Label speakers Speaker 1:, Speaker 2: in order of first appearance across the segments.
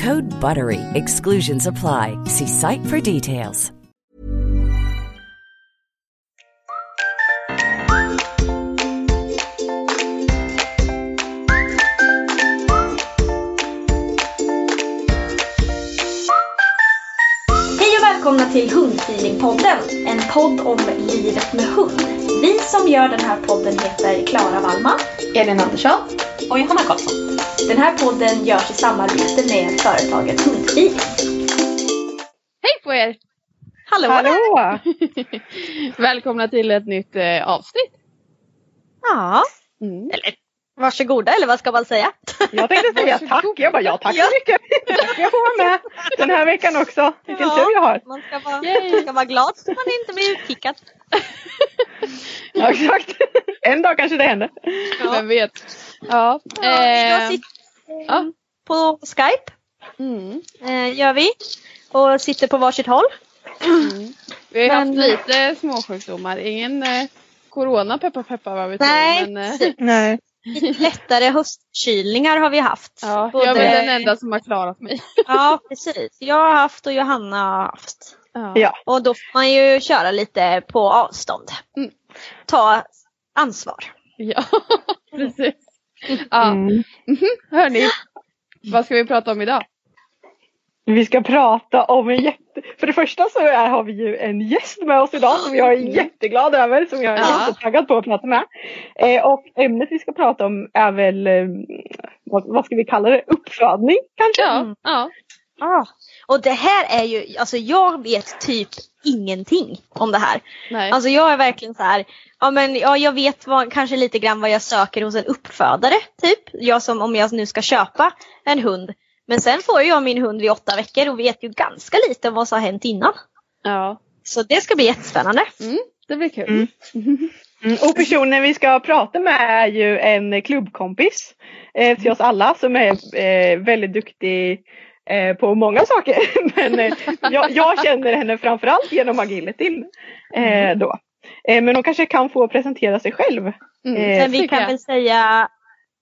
Speaker 1: Code BUTTERY. Exclusions apply. See site for details.
Speaker 2: Hej och välkomna till Hundfeelingpodden, en podd om livet med hund. Vi som gör den här podden heter Klara Wallman,
Speaker 3: Elin Andersson och Johanna Karlsson.
Speaker 2: Den här podden görs i samarbete med företaget Hundfeeling.
Speaker 4: Hej på er!
Speaker 2: Hallå!
Speaker 3: Hallå!
Speaker 4: Välkomna till ett nytt eh, avsnitt.
Speaker 2: Ja,
Speaker 4: Mm.
Speaker 2: eller varsågoda eller vad ska man säga?
Speaker 3: Jag tänkte säga tack. Jag bara ja tack så mycket. Jag får vara med den här veckan också. Vilken
Speaker 2: Ja.
Speaker 3: tur jag har.
Speaker 2: Man ska vara, man ska vara glad så man inte blir utkickad.
Speaker 3: Ja, exakt. En dag kanske det händer.
Speaker 4: Vem vet? Ja.
Speaker 2: Ja, idag
Speaker 4: eh,
Speaker 2: sitter
Speaker 4: ja.
Speaker 2: på Skype,
Speaker 4: Mm.
Speaker 2: eh, gör vi. Och sitter på varsitt håll.
Speaker 4: Vi har
Speaker 2: Men-
Speaker 4: haft lite småsjukdomar. Ingen eh, corona peppar peppar vad vi tror.
Speaker 2: Nej,
Speaker 4: Men, eh.
Speaker 3: Nej.
Speaker 2: Lite lättare höstkylningar har vi haft.
Speaker 4: ja,
Speaker 2: Både-
Speaker 4: Jag är den enda som har klarat mig.
Speaker 2: Ja, precis. Jag har haft och Johanna har haft.
Speaker 4: Ja.
Speaker 3: Ja.
Speaker 2: Och då får man ju köra lite på avstånd.
Speaker 4: Mm.
Speaker 2: Ta ansvar.
Speaker 4: ja, precis. Ja.
Speaker 3: Mm.
Speaker 4: Hörni, vad ska vi prata om idag?
Speaker 3: Vi ska prata om en jätte... För det första så är, har vi ju en gäst med oss idag som jag är jätteglad över. Som jag är
Speaker 4: Ja.
Speaker 3: jättetaggad på att prata med. Eh, och ämnet vi ska prata om är väl, eh, vad, vad ska vi kalla det? Uppfödning kanske?
Speaker 4: Ja,
Speaker 2: Mm.
Speaker 4: ja.
Speaker 2: Ah. Och det här är ju, alltså jag vet typ ingenting om det här.
Speaker 4: Nej.
Speaker 2: Alltså jag är verkligen så här, ja men ja, jag vet vad, kanske lite grann vad jag söker hos en uppfödare. Typ. Jag som om jag nu ska köpa en hund. Men sen får jag min hund vid åtta veckor och vet ju ganska lite om vad som har hänt innan.
Speaker 4: ja.
Speaker 2: Så det ska bli jättespännande.
Speaker 4: Mm, det blir kul.
Speaker 3: Mm. Mm, och personen vi ska prata med är ju en klubbkompis eh, till oss alla som är eh, väldigt duktig eh, på många saker. Men eh, jag, jag känner henne framförallt genom agilityn. Eh, då. Eh, men hon kanske kan få presentera sig själv.
Speaker 4: Mm,
Speaker 3: Eh,
Speaker 2: Men vi
Speaker 4: tycker
Speaker 2: kan
Speaker 4: jag.
Speaker 2: väl säga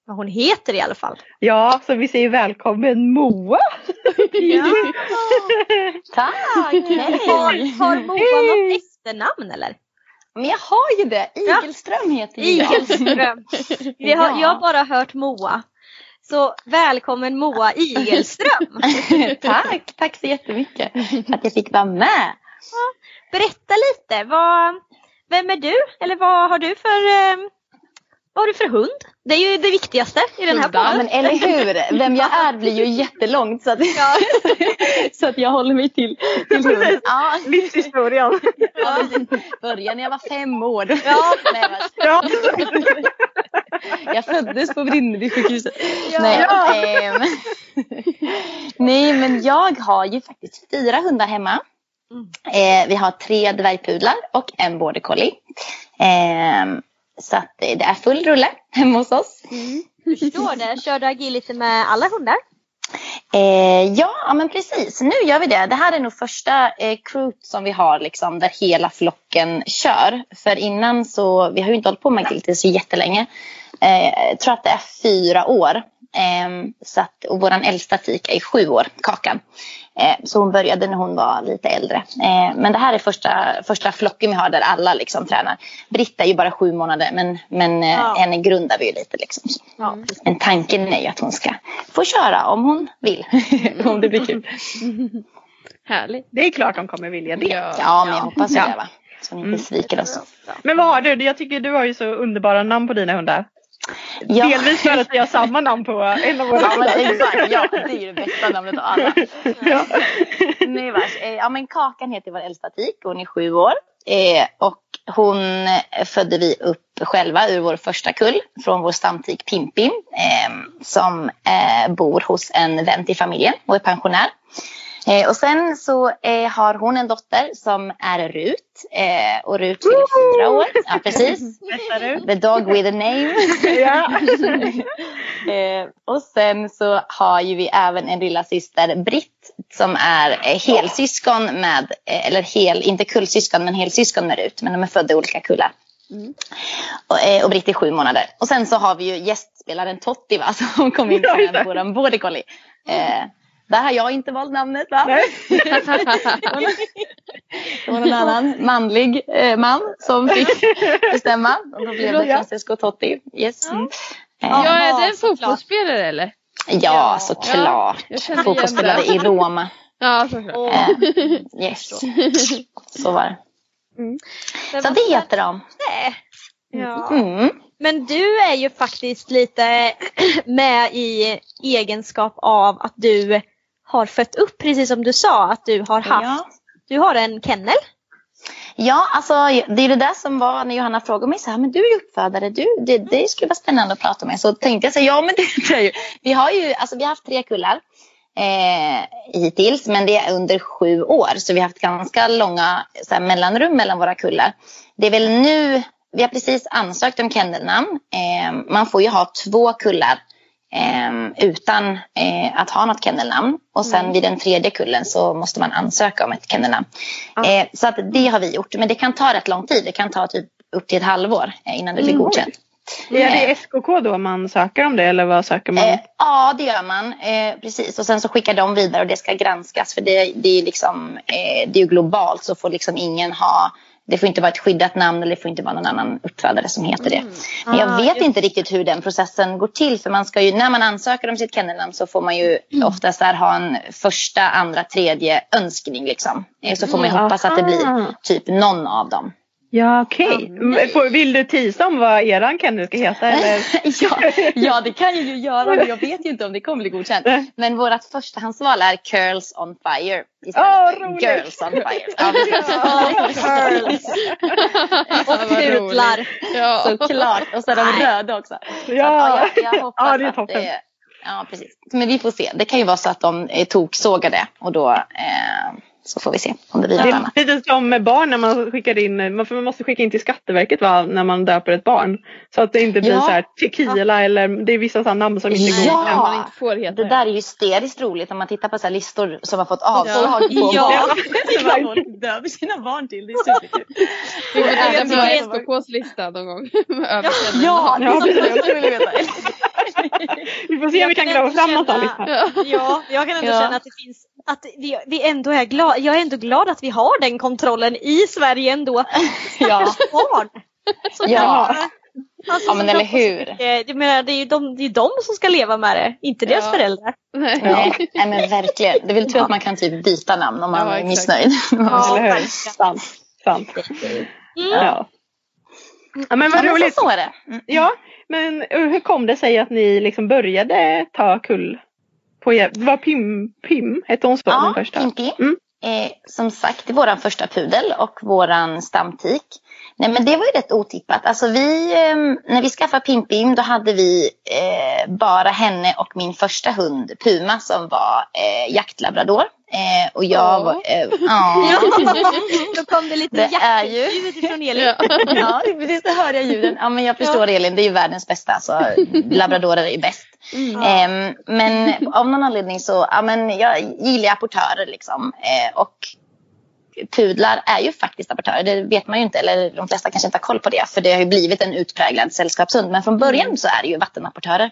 Speaker 2: vad hon heter i alla fall.
Speaker 3: Ja, så vi säger välkommen Moa!
Speaker 5: Tack!
Speaker 2: Har, har Moa något efternamn eller?
Speaker 5: Men jag har ju det.
Speaker 2: Ja.
Speaker 5: Igelström heter jag.
Speaker 2: Igelström. Vi har,
Speaker 5: Ja.
Speaker 2: Jag har bara hört Moa. Så välkommen Moa Igelström.
Speaker 5: tack, tack så jättemycket för att jag fick vara med.
Speaker 2: Berätta lite, vad, vem är du? Eller vad har du för, eh, vad har du för hund? Det är ju det viktigaste i den här.
Speaker 5: Ja,
Speaker 2: podden.
Speaker 5: men eller hur? Vem jag är blir ju jättelångt så att,
Speaker 2: Ja.
Speaker 5: så att jag håller mig till, till hund. Ja,
Speaker 3: Livshistorien.
Speaker 5: ja, började när jag var fem år.
Speaker 2: Ja.
Speaker 5: Nej, var-
Speaker 3: Ja.
Speaker 5: Jag föddes på Vrinnevisjukhuset.
Speaker 2: Ja.
Speaker 5: Nej, ehm, nej, men jag har ju faktiskt fyra hundar hemma. Eh, vi har tre dvärgpudlar och en border collie. Ehm, så att det är full rulle hemma hos oss.
Speaker 2: Förstår det. Kör du agility med alla hundar?
Speaker 5: Eh, ja, men precis. Nu gör vi det. Det här är nog första eh, crew som vi har liksom, där hela flocken kör. För innan så, vi har ju inte hållit på med agility så jättelänge. Eh, jag tror att det är fyra år. Eh, så att, och vår äldsta tik är sju år, Kakan. Eh, så hon började när hon var lite äldre. Eh, men det här är första, första flocken vi har där alla liksom tränar. Britta är ju bara sju månader men, men
Speaker 2: Ja.
Speaker 5: henne grundar vi ju lite. Liksom.
Speaker 2: Ja,
Speaker 5: Men tanken är ju att hon ska få köra om hon vill. om det blir kul.
Speaker 4: Härligt.
Speaker 3: Det är klart de kommer vilja det.
Speaker 4: Ja.
Speaker 5: Ja, men jag hoppas
Speaker 3: Ja.
Speaker 5: det va. Så ni inte sviker oss.
Speaker 3: Men vad har du? Jag tycker du har ju så underbara namn på dina hundar.
Speaker 5: Ja.
Speaker 3: Delvis för att vi har samma namn på en av våra
Speaker 5: Ja, men exakt. Ja, det är ju det bästa namnet av alla.
Speaker 3: Ja.
Speaker 5: Nej, vars. Eh, Ja, men Kakan heter vår äldsta tik. Hon är sju år. Eh, och hon födde vi upp själva ur vår första kull från vår stamtik Pimpim eh, som bor hos en vän till familjen och är pensionär. Eh, och sen så eh, har hon en dotter som är Rut eh, och Rut fyller fyra år. Ja, precis. The dog with a name. Och sen så har ju vi även en lilla syster Britt som är helsyskon med, eller hel, inte kullsyskon men helsyskon med Rut. Men de är födda i olika kullar. Och, eh, och Britt är sju månader. Och sen så har vi ju gästspelaren Totti va, som kom in
Speaker 3: det.
Speaker 5: vår border collie. Eh, där har jag inte valt namnet va?
Speaker 3: Nej.
Speaker 5: Det var någon annan manlig eh, man som fick bestämma. Och då blev det
Speaker 3: Ja.
Speaker 5: Francesco Totti. Yes. Mm.
Speaker 4: Ja,
Speaker 5: Eh,
Speaker 4: är det en fotbollsspelare eller?
Speaker 5: ja, såklart.
Speaker 4: igen
Speaker 5: Fotbollsspelare i Roma.
Speaker 4: Ja, såklart.
Speaker 5: Eh, yes. Så var det.
Speaker 2: Det
Speaker 5: Så det heter de.
Speaker 2: Ja.
Speaker 5: Mm.
Speaker 2: Men du är ju faktiskt lite med i egenskap av att du har fött upp, precis som du sa, att du har haft,
Speaker 5: Ja.
Speaker 2: du har en kennel.
Speaker 5: Ja, alltså det är det där som var när Johanna frågade mig så här, men du är ju uppfödare, du, det, det skulle vara spännande att prata med. Så tänkte jag så här, ja men det är ju, vi har ju, alltså vi har haft tre kullar eh, hittills, men det är under sju år. Så vi har haft ganska långa så här, mellanrum mellan våra kullar. Det är väl nu, vi har precis ansökt om kennelnamn. Eh, man får ju ha två kullar eh, utan eh, att ha något kennelnamn. Och sen vid den tredje kullen så måste man ansöka om ett kennelnamn. Eh, så att det har vi gjort. Men det kan ta rätt lång tid. Det kan ta typ upp till ett halvår eh, innan det blir godkänt.
Speaker 3: Är det SKK då man söker om det eller vad söker man?
Speaker 5: Eh, ja, det gör man. Eh, precis. Och sen så skickar de vidare och det ska granskas. För det, det, är, liksom, eh, det är ju globalt så får liksom ingen ha det får inte vara ett skyddat namn eller det får inte vara någon annan uppfödare som heter det. Men jag
Speaker 2: Ah,
Speaker 5: vet
Speaker 2: just
Speaker 5: inte riktigt hur den processen går till. För man ska ju, när man ansöker om sitt kennelnamn så får man ju oftast där ha en första, andra, tredje önskning. Liksom. Eh, Så får man ju hoppas att det blir typ någon av dem.
Speaker 3: Ja okej. Får- Vill du tisa om vad eran kennel ska heta eller?
Speaker 5: ja, ja, det kan jag ju göra men jag vet ju inte om det kommer bli godkänt. Men vårt förstahandsval är Curls on Fire istället
Speaker 3: Åh,
Speaker 5: för
Speaker 3: roligt.
Speaker 5: Girls on Fire. Ja,
Speaker 2: Curls.
Speaker 4: Ja,
Speaker 2: Och pudlar.
Speaker 4: Ja.
Speaker 5: Såklart. Och så är de röda också. Så att,
Speaker 3: Ja.
Speaker 5: ja, jag, jag hoppas
Speaker 3: Ja, det är
Speaker 5: att
Speaker 3: toppen.
Speaker 5: det... Ja, precis. Men vi får se. Det kan ju vara så att de är toksågade och då eh, så får vi se om det blir
Speaker 3: Det
Speaker 5: något
Speaker 3: är
Speaker 5: annat.
Speaker 3: lite som med barn när man skickar in, man, för man måste skicka in till Skatteverket va, när man döper ett barn. Så att det inte blir
Speaker 5: Ja.
Speaker 3: så här tequila eller det är vissa sådana namn som inte går.
Speaker 5: Ja.
Speaker 4: Man inte får heta
Speaker 5: Det där är ju hysteriskt roligt om man tittar på så här listor som har fått avslag på
Speaker 2: Ja.
Speaker 5: barn. Vad folk döper sina barn till. Det är superkul.
Speaker 4: Vi får
Speaker 2: Ja,
Speaker 4: titta
Speaker 2: jag
Speaker 4: på
Speaker 2: tycker-
Speaker 4: SKKs lista någon gång.
Speaker 5: Ja, det
Speaker 3: Ja,
Speaker 5: veta.
Speaker 3: Vi får se om vi kan gräva
Speaker 2: ändå
Speaker 3: fram något listan.
Speaker 2: Ja, jag kan ändå
Speaker 5: Ja.
Speaker 2: känna att det finns att vi, vi ändå är glada. Jag är ändå glad att vi har den kontrollen i Sverige ändå.
Speaker 5: Ja.
Speaker 2: Barn. Så
Speaker 5: Ja.
Speaker 2: Alltså,
Speaker 5: Ja, men
Speaker 2: som
Speaker 5: eller hur?
Speaker 2: Jag menar, det är ju de, det är de som ska leva med det, inte deras
Speaker 4: Ja.
Speaker 2: föräldrar.
Speaker 4: Nej.
Speaker 5: Nej, nej, men verkligen. Det är väl tur att man kan typ byta namn om man
Speaker 4: Ja,
Speaker 5: är missnöjd.
Speaker 2: Ja,
Speaker 3: Eller hur? Sant. Sant.
Speaker 2: Mm.
Speaker 3: Ja. ja men vad
Speaker 5: Ja, men
Speaker 3: roligt.
Speaker 5: så, så är det. Mm.
Speaker 3: Ja, men hur kom det sig att ni liksom började ta kull? På? Det var Pim, Pim hette hon så den
Speaker 5: Ja,
Speaker 3: första?
Speaker 5: Pimpi.
Speaker 3: Mm.
Speaker 5: Eh, som sagt, det är vår första pudel och våran stamtik. Nej men det var ju rätt otippat. Alltså vi, eh, när vi skaffade Pimpim då hade vi eh, bara henne och min första hund Puma som var eh, jaktlabrador. Eh, och jag
Speaker 4: Åh.
Speaker 5: var... Eh, ja.
Speaker 2: Då kom det lite
Speaker 5: Det är ju-
Speaker 2: jaktljud från Elin.
Speaker 4: Ja.
Speaker 5: ja, precis. Det hör jag ljuden. Ja, men jag förstår Elin, det är ju världens bästa. Alltså, labradorer är bäst. Mm. Eh, men av någon anledning så, ja men jag gillar apportörer liksom. Eh, och pudlar är ju faktiskt apportörer. Det vet man ju inte, eller de flesta kanske inte har koll på det. För det har ju blivit en utpräglad sällskapshund. Men från början mm. så är det ju vattenapportörer.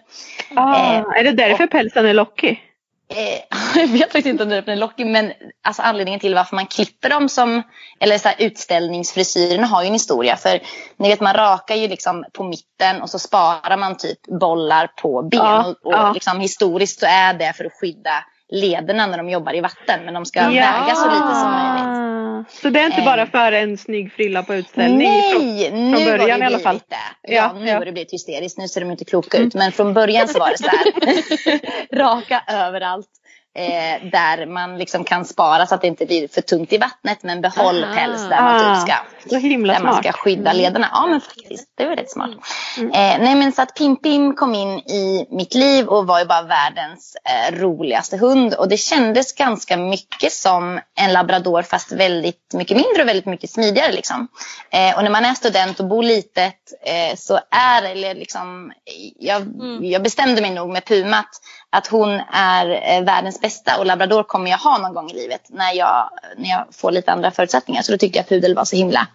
Speaker 3: Ah, eh, är det därför och, pälsen är lockig?
Speaker 5: Eh, jag vet faktiskt inte om det är lockig. Men alltså anledningen till varför man klipper dem som, eller så här, utställningsfrisyrerna har ju en historia. För ni vet man rakar ju liksom på mitten och så sparar man typ bollar på ben. Ja, och, och ja. liksom, historiskt så är det för att skydda lederna när de jobbar i vatten. Men de ska ja. väga så lite som möjligt.
Speaker 3: Så det är inte bara eh. för en snygg frilla på utställning?
Speaker 5: Nej, från, från nu början i alla fall? Det. Ja, ja, nu har det blivit hysteriskt. Nu ser de inte kloka ut. Men från början så var det så här. raka överallt. Eh, där man liksom kan spara så att det inte blir för tungt i vattnet men behåll Aha. päls där man typ ska,
Speaker 3: så himla
Speaker 5: där
Speaker 3: smart.
Speaker 5: man ska skydda mm. lederna. Ja men faktiskt, det var rätt smart. Mm. Eh, nej men så att Pim Pim kom in i mitt liv och var ju bara världens eh, roligaste hund och det kändes ganska mycket som en labrador fast väldigt mycket mindre och väldigt mycket smidigare liksom. Eh, och när man är student och bor litet eh, så är det liksom, jag, mm. jag bestämde mig nog med Puma att att hon är eh, världens bästa och labrador kommer jag ha någon gång i livet när jag, när jag får lite andra förutsättningar. Så då tyckte jag pudel var så himla,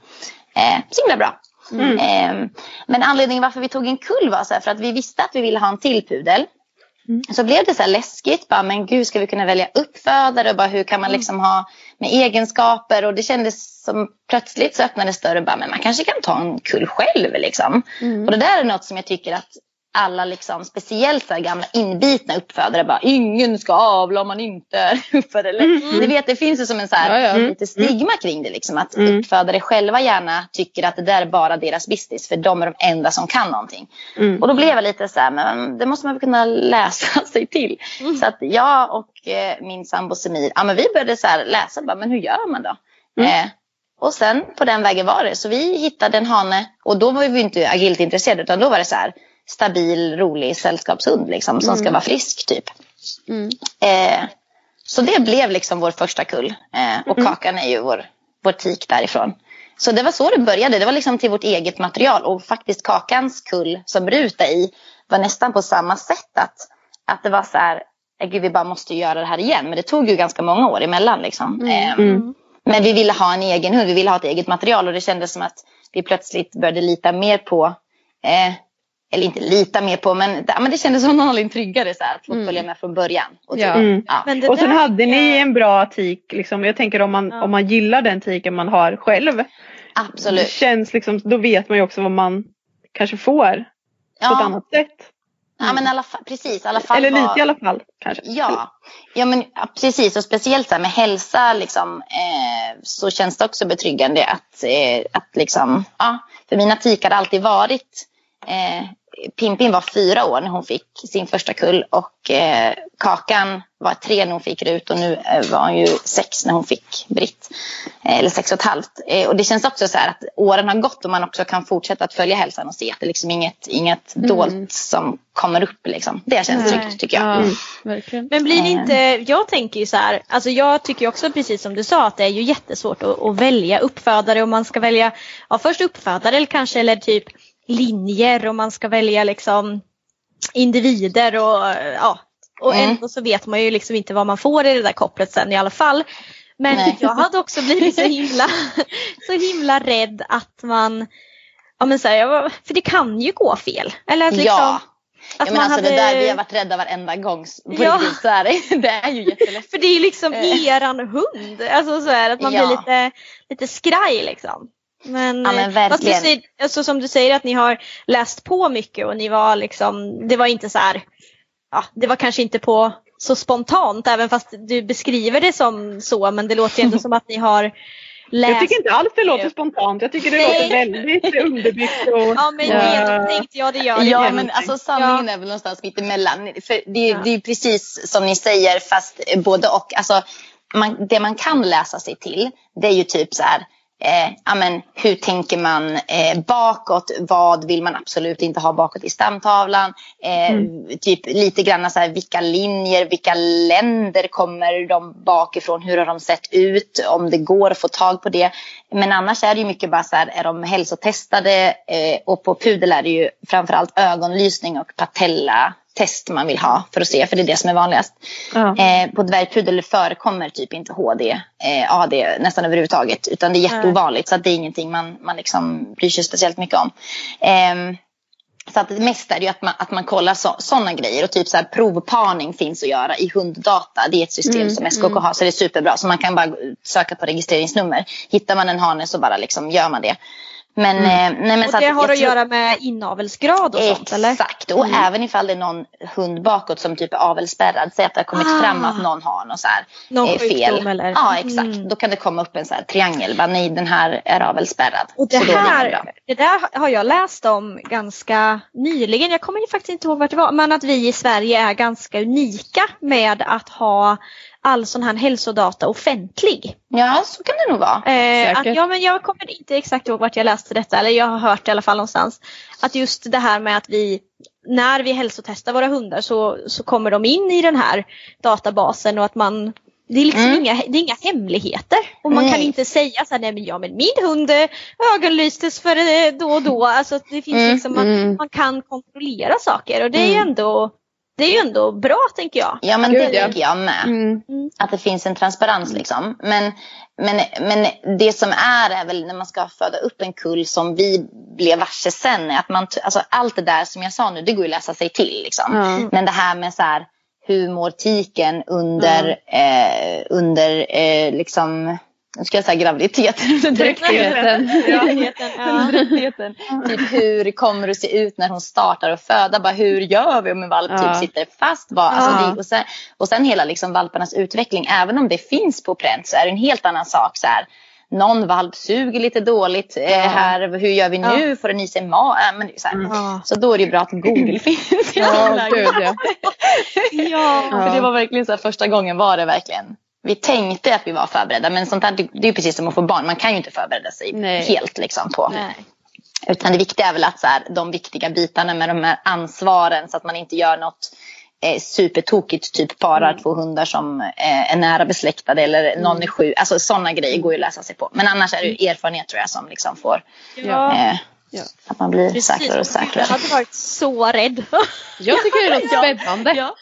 Speaker 5: eh, så himla bra. Mm. Eh, men anledningen varför vi tog en kull var så här, för att vi visste att vi ville ha en till pudel. Mm. Så blev det så här läskigt. Bara, men gud, ska vi kunna välja uppfödare? Och bara, hur kan man mm. liksom ha med egenskaper? Och det kändes som plötsligt så öppnades dörren. Bara, men man kanske kan ta en kull själv. Liksom. Mm. Och det där är något som jag tycker att alla liksom, speciellt så gamla inbitna uppfödare bara ingen ska avla om man inte är uppfödare. Mm. Ni vet det finns ju som en så här, ja, ja. Mm. lite stigma kring det liksom att mm. uppfödare själva gärna tycker att det där är bara deras business för de är de enda som kan någonting. Mm. Och då blev jag lite så här, men det måste man väl kunna läsa sig till. Mm. Så att jag och eh, min sambo Semir, ja men vi började så här läsa bara, men hur gör man då? Mm. Eh, och sen på den vägen var det. Så vi hittade en hane och då var vi inte agilt intresserade utan då var det så här stabil, rolig sällskapshund liksom, som ska mm. vara frisk typ. Mm. Eh, så det blev liksom vår första kull. Eh, och mm. Kakan är ju vår, vår tik därifrån. Så det var så det började. Det var liksom till vårt eget material. Och faktiskt Kakans kull som Ruta i var nästan på samma sätt. Att, att det var så här, eh, gud vi bara måste göra det här igen. Men det tog ju ganska många år emellan. Liksom. Mm. Eh, mm. Men vi ville ha en egen hund, vi ville ha ett eget material. Och det kändes som att vi plötsligt började lita mer på eh, eller inte lita mer på, men, men det kändes som någon tryggare så här, att få mm. följa med från början.
Speaker 3: Och, ja. Mm. Ja. och sen där, hade ni en bra tik, liksom, jag tänker om man, ja. om man gillar den tiken man har själv.
Speaker 5: Absolut.
Speaker 3: känns liksom, då vet man ju också vad man kanske får ja. på ett annat sätt.
Speaker 5: Mm. Ja men alla precis. Alla fall
Speaker 3: Eller lite var... i alla fall kanske.
Speaker 5: Ja, ja men precis och speciellt så här, med hälsa liksom, eh, så känns det också betryggande att, eh, att liksom, ja, för mina tikar har alltid varit eh, Pimpin var fyra år när hon fick sin första kull och eh, Kakan var tre när hon fick Rut och nu eh, var hon ju sex när hon fick Britt. Eh, eller sex och ett halvt. Eh, och det känns också så här att åren har gått och man också kan fortsätta att följa hälsan och se att det liksom inget, inget mm. dolt som kommer upp. Liksom. Det känns Nej. tryggt tycker jag. Ja,
Speaker 2: mm. Men blir det eh. inte, jag tänker ju så här, alltså jag tycker också precis som du sa att det är ju jättesvårt att, att välja uppfödare och man ska välja, ja först uppfödare eller kanske eller typ linjer och man ska välja liksom individer och ja, och mm. ändå så vet man ju liksom inte vad man får i det där kopplet sen i alla fall. Men Nej. jag hade också blivit så himla, så himla rädd att man, ja men så här, för det kan ju gå fel. Eller att liksom,
Speaker 5: ja. Att ja, men alltså hade... det där vi har varit rädda varenda gång. På ja. så är det. det är ju jättelätt.
Speaker 2: För det är ju liksom eh. eran hund. Alltså så är det, att man ja. blir lite, lite skraj liksom. Men,
Speaker 5: ja, men eh, verkligen.
Speaker 2: Säger, alltså, som du säger att ni har läst på mycket och ni var liksom, det var inte så här, ja, det var kanske inte på så spontant även fast du beskriver det som så men det låter ju ändå som att ni har läst.
Speaker 3: Jag tycker inte alls det låter spontant. Jag tycker det Nej. låter väldigt underbyggt. Och,
Speaker 2: ja men genomtänkt, ja det gör det.
Speaker 5: Ja men alltså sanningen ja. är väl någonstans mitt emellan. För det, ja. det är precis som ni säger fast både och. Alltså, man, det man kan läsa sig till det är ju typ så här eh, amen, hur tänker man eh, bakåt? Vad vill man absolut inte ha bakåt i stamtavlan? Eh, mm. Typ lite grann så här, vilka linjer, vilka länder kommer de bakifrån? Hur har de sett ut? Om det går att få tag på det. Men annars är det ju mycket bara så här, är de hälsotestade? Eh, och på pudel är det ju framförallt ögonlysning och patella test man vill ha för att se, för det är det som är vanligast.
Speaker 3: Ja.
Speaker 5: Eh, på dvärgpudel förekommer typ inte HD, eh, AD nästan överhuvudtaget. Utan det är jätteovanligt så att det är ingenting man, man liksom bryr sig speciellt mycket om. Ehm, så att det mesta är ju att man, att man kollar sådana grejer. Och typ så här, provparning finns att göra i hunddata. Det är ett system
Speaker 4: Mm,
Speaker 5: som SKK har så det är superbra. Så man kan bara söka på registreringsnummer. Hittar man en hane så bara liksom gör man det. Men, eh, nej, men
Speaker 2: Och det
Speaker 5: att
Speaker 2: har att
Speaker 5: tror-
Speaker 2: göra med inavelsgrad och sånt eller?
Speaker 5: Exakt, och även ifall det är någon hund bakåt som typ är avelsspärrad. Säg att det har kommit
Speaker 2: Ah.
Speaker 5: fram att någon har någon så här,
Speaker 2: Någon
Speaker 5: eh, fel.
Speaker 2: eller?
Speaker 5: Ja exakt,
Speaker 2: Mm.
Speaker 5: då kan det komma upp en så här triangel. Bara, nej den här är avelsspärrad.
Speaker 2: Och det
Speaker 5: Så det
Speaker 2: här,
Speaker 5: bra.
Speaker 2: det där har jag läst om ganska nyligen. Jag kommer ju faktiskt inte ihåg vart det var. Men att vi i Sverige är ganska unika med att ha all sån här hälsodata offentlig.
Speaker 5: Ja så kan det nog vara.
Speaker 2: Eh, att, ja, men jag kommer inte exakt ihåg vart jag läste detta. Eller jag har hört det i alla fall någonstans. Att just det här med att vi när vi hälsotestar våra hundar så, så kommer de in i den här databasen och att man det är liksom
Speaker 5: Mm.
Speaker 2: inga, det är inga hemligheter. Och man kan
Speaker 5: Nej.
Speaker 2: inte säga så här, nej men ja men min hund eh, ögonlystes för eh, då och då. Alltså det finns
Speaker 5: Mm,
Speaker 2: liksom, man,
Speaker 4: mm.
Speaker 2: man kan kontrollera saker och det är ju
Speaker 5: Mm.
Speaker 2: ändå, det är ju ändå bra tänker jag.
Speaker 5: Ja men det
Speaker 4: ja.
Speaker 5: tycker jag med.
Speaker 4: Mm.
Speaker 5: Att det finns en transparens liksom. Men, men, men det som är är väl när man ska föda upp en kull som vi blev varse sen. Att man, alltså allt det där som jag sa nu det går ju att läsa sig till. Liksom.
Speaker 4: Ja.
Speaker 5: Men det här med så här, hur mår tiken under, eh, under eh, liksom, nu ska jag säga graviditeten.
Speaker 4: Dräktigheten.
Speaker 2: Ja.
Speaker 5: Typ hur kommer det se ut när hon startar att föda? Bara, hur gör vi om en valp
Speaker 4: Ja.
Speaker 5: typ sitter fast? Bara, alltså,
Speaker 4: Ja.
Speaker 5: det, och, sen, och sen hela liksom valparnas utveckling. Även om det finns på pränt så är det en helt annan sak. Så här, någon valp suger lite dåligt. Eh, här, hur gör vi nu? Får den i sig mat? Äh, men, så, här.
Speaker 2: Ja.
Speaker 5: så då är det ju bra att Google finns.
Speaker 4: Ja, gud ja.
Speaker 2: Ja.
Speaker 5: För det var verkligen så här, första gången var det verkligen. Vi tänkte att vi var förberedda men sånt här, det är precis som att få barn. Man kan ju inte förbereda sig
Speaker 4: Nej.
Speaker 5: helt liksom på.
Speaker 2: Nej.
Speaker 5: Utan det viktiga är väl att så här, de viktiga bitarna med de här ansvaren så att man inte gör något eh, supertokigt. Typ parar
Speaker 4: Mm.
Speaker 5: två hundar som eh, är nära besläktade eller någon är sjuk. Alltså sådana grejer går ju att läsa sig på. Men annars är det ju erfarenhet tror jag som liksom får
Speaker 2: Ja.
Speaker 5: eh,
Speaker 4: Ja.
Speaker 5: att man blir
Speaker 2: Precis.
Speaker 5: säkrare och
Speaker 2: Jag
Speaker 5: säkrare.
Speaker 2: hade varit så rädd.
Speaker 4: Jag tycker det låter spännande.
Speaker 2: Ja.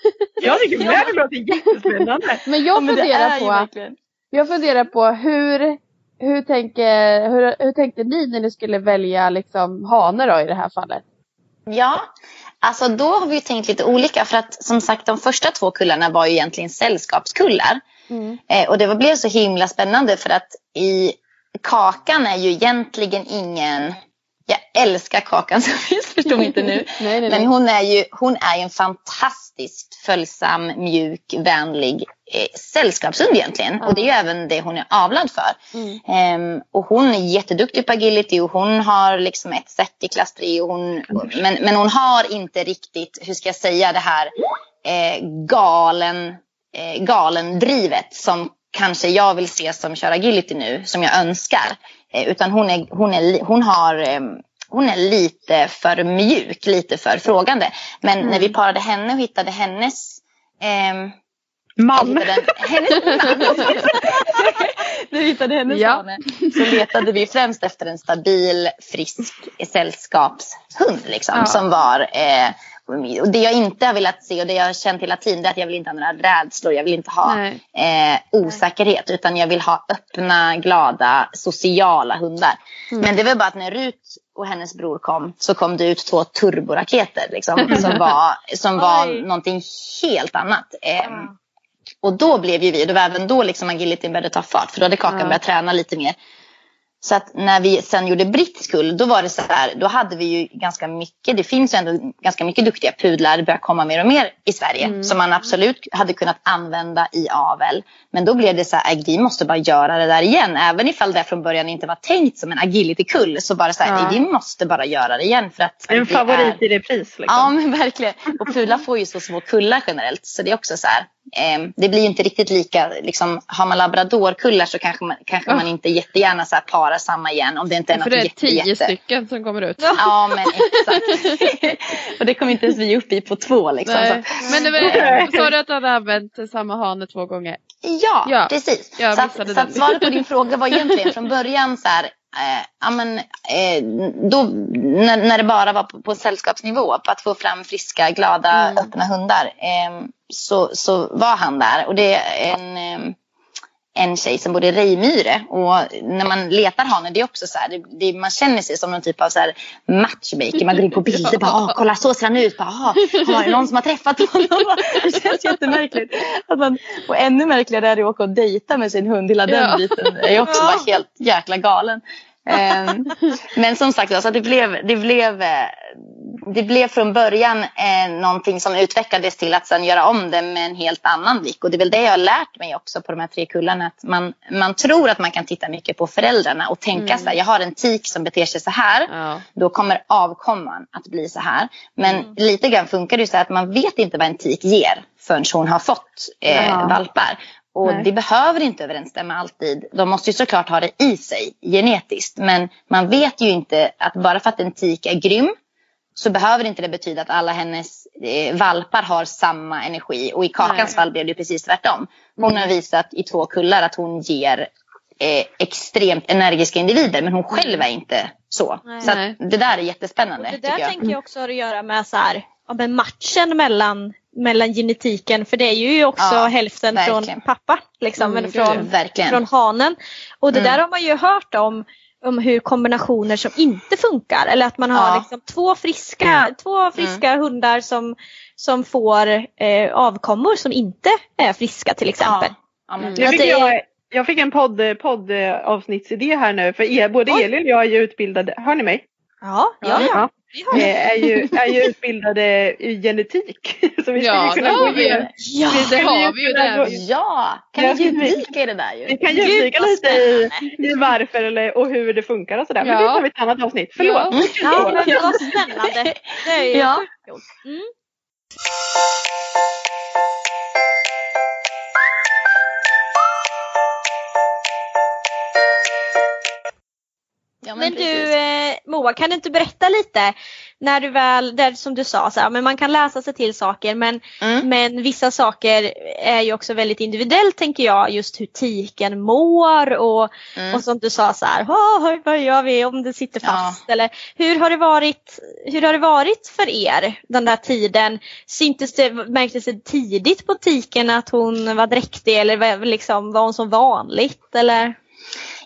Speaker 3: Jag tycker med det låter jättespännande.
Speaker 4: Men jag funderar
Speaker 5: ju
Speaker 4: på, jag funderar på hur, hur, tänker, hur, hur tänkte ni när ni skulle välja liksom hane då i det här fallet?
Speaker 5: Ja, alltså då har vi ju tänkt lite olika. För att som sagt de första två kullarna var ju egentligen sällskapskullar. Eh, och det var, blev så himla spännande för att i Kakan är ju egentligen ingen... Jag älskar Kakan så förstå mig inte nu.
Speaker 4: Nej, nej, nej.
Speaker 5: Men hon är ju hon är en fantastiskt följsam, mjuk, vänlig eh, sällskapshund egentligen. Och det är ju även det hon är avlad för.
Speaker 4: Mm.
Speaker 5: Ehm, och hon är jätteduktig på agility och hon har liksom ett set i klass 3. Och hon, men, men hon har inte riktigt, hur ska jag säga det här, eh, galen, eh, galen drivet som kanske jag vill se som kör agility nu, som jag önskar. Eh, utan hon, är, hon, är, hon har ehm, hon är lite för mjuk, lite för frågande. Men när vi parade henne och hittade hennes ehm,
Speaker 3: Man.
Speaker 5: hittade hennes man. Vi hittade hennes
Speaker 4: Ja.
Speaker 5: så letade vi främst efter en stabil, frisk sällskapshund. Liksom,
Speaker 4: Ja.
Speaker 5: Som var, eh, och det jag inte har velat se och det jag har känt hela tiden det är att jag vill inte ha några rädslor. Jag vill inte ha eh, osäkerhet utan jag vill ha öppna, glada, sociala hundar.
Speaker 4: Mm.
Speaker 5: Men det var bara att när Rut och hennes bror kom så kom det ut två turboraketer liksom, som var, som var
Speaker 2: Oj.
Speaker 5: någonting helt annat. Eh, och då blev ju vi, det var även då liksom agilityn började ta fart för då hade Kakan
Speaker 4: Ja.
Speaker 5: börjat träna lite mer. Så att när vi sen gjorde brittisk kull, då var det så här, då hade vi ju ganska mycket, det finns ju ändå ganska mycket duktiga pudlar, det börjar komma mer och mer i Sverige,
Speaker 4: Mm.
Speaker 5: som man absolut hade kunnat använda i avel. Men då blev det så här, "Äh, vi måste bara göra det där igen, även ifall det från början inte var tänkt som en agility-kull, så bara så här,
Speaker 4: Ja.
Speaker 5: vi måste bara göra det igen. För att
Speaker 3: En favorit
Speaker 5: är-
Speaker 3: i repris. Liksom.
Speaker 5: Ja men verkligen. Och pudlar får ju så små kullar generellt. Så det är också så här. Eh, det blir ju inte riktigt lika. Liksom, har man labradorkullar så kanske man, kanske man inte jättegärna så här parar samma igen. Om det inte är
Speaker 4: För
Speaker 5: något
Speaker 4: det är
Speaker 5: jätte,
Speaker 4: tio
Speaker 5: jätte.
Speaker 4: stycken som kommer ut.
Speaker 5: Ja men exakt. och det kommer inte ens vi upp i på två liksom.
Speaker 4: Nej.
Speaker 5: Så.
Speaker 4: Men det var, sa du att du hade använt samma hane två gånger?
Speaker 5: Ja,
Speaker 4: Ja,
Speaker 5: precis. så att, så att svaret på din fråga var egentligen från början så här. Eh, ja, men, eh, då, när, när det bara var på, på sällskapsnivå, på att få fram friska, glada,
Speaker 4: Mm.
Speaker 5: öppna hundar, eh, så, så var han där. Och det är en, en tjej som bor i Rejmyre. Och när man letar hane, det är också så här, det, det, man känner sig som någon typ av så här matchmaker. Man går in på bilder, bara, Åh, kolla så ser han ut. Bara, "Ah, har det någon som har träffat honom? Det känns jättemärkligt. Att man, och ännu märkligare är det att åka och dejta med sin hund. Hela den
Speaker 4: Ja.
Speaker 5: biten är också bara helt jäkla galen. Ehm, men som sagt, alltså, det, blev, det, blev, eh, det blev från början eh, någonting som utvecklades till att sen göra om det med en helt annan blick. Och det är väl det jag har lärt mig också på de här tre kullarna. Att man, man tror att man kan titta mycket på föräldrarna och tänka så här, jag har en tik som beter sig så här.
Speaker 4: Ja.
Speaker 5: Då kommer avkomman att bli så här. Men lite grann funkar det ju så här att man vet inte vad en tik ger förrän hon har fått eh, valpar. Och
Speaker 3: Nej.
Speaker 5: det behöver inte överensstämma alltid. De måste ju såklart ha det i sig genetiskt. Men man vet ju inte att bara för att en tik är grym så behöver inte det betyda att alla hennes eh, valpar har samma energi. Och i Kakans
Speaker 4: Nej.
Speaker 5: fall blev det ju precis tvärtom. Hon har visat i två kullar att hon ger eh, extremt energiska individer. Men hon själv är inte så.
Speaker 2: Nej.
Speaker 5: Så det där är jättespännande.
Speaker 2: Det
Speaker 5: tycker
Speaker 2: där
Speaker 5: jag.
Speaker 2: tänker jag också har att göra med så här, ja, men matchen mellan, mellan genetiken. För det är ju också
Speaker 5: Ja,
Speaker 2: hälften
Speaker 5: verkligen.
Speaker 2: från pappa. Liksom,
Speaker 4: Mm,
Speaker 2: från,
Speaker 5: Verkligen.
Speaker 2: från hanen. Och det
Speaker 5: Mm.
Speaker 2: där har man ju hört om om hur kombinationer som inte funkar. Eller att man har
Speaker 5: Ja.
Speaker 2: liksom två friska, två friska hundar som, som får eh, avkommor som inte är friska till exempel.
Speaker 5: Ja. Ja, men
Speaker 4: Mm.
Speaker 3: Fick jag, jag fick en podd, poddavsnittsidé här nu. För er, både
Speaker 2: Oj.
Speaker 3: Elin och jag är ju utbildade, hör ni mig?
Speaker 2: Ja, ja, ja. Vi har det.
Speaker 3: Eh, är, ju, är ju utbildade i genetik. Så vi
Speaker 4: Ja,
Speaker 3: ju kunna
Speaker 4: det har
Speaker 3: gå
Speaker 4: vi.
Speaker 3: igenom.
Speaker 2: Ja,
Speaker 3: Vi
Speaker 4: Det har vi ju där.
Speaker 3: gå-
Speaker 5: Ja, kan
Speaker 3: Jag
Speaker 5: vi djupdyka i det där ju?
Speaker 3: Vi kan djupdyka lite i, i varför eller, och hur det funkar och sådär. Men
Speaker 4: Ja.
Speaker 3: det tar vi ett annat avsnitt. Förlåt.
Speaker 4: Ja.
Speaker 2: Ja, men vad spännande. Det är ju
Speaker 5: Ja.
Speaker 2: Mm.
Speaker 5: Ja,
Speaker 2: Men
Speaker 5: precis.
Speaker 2: du eh, Moa, kan du inte berätta lite när du väl, där som du sa, så här, men man kan läsa sig till saker men,
Speaker 5: Mm.
Speaker 2: men vissa saker är ju också väldigt individuellt tänker jag, just hur tiken mår och,
Speaker 5: Mm.
Speaker 2: och som du sa så här, "Åh, vad gör vi om det sitter fast? Eller hur har det varit, hur har det varit för er den där tiden? Syntes det, märktes det tidigt på tiken att hon var dräktig eller var, liksom, var hon som vanligt? Eller?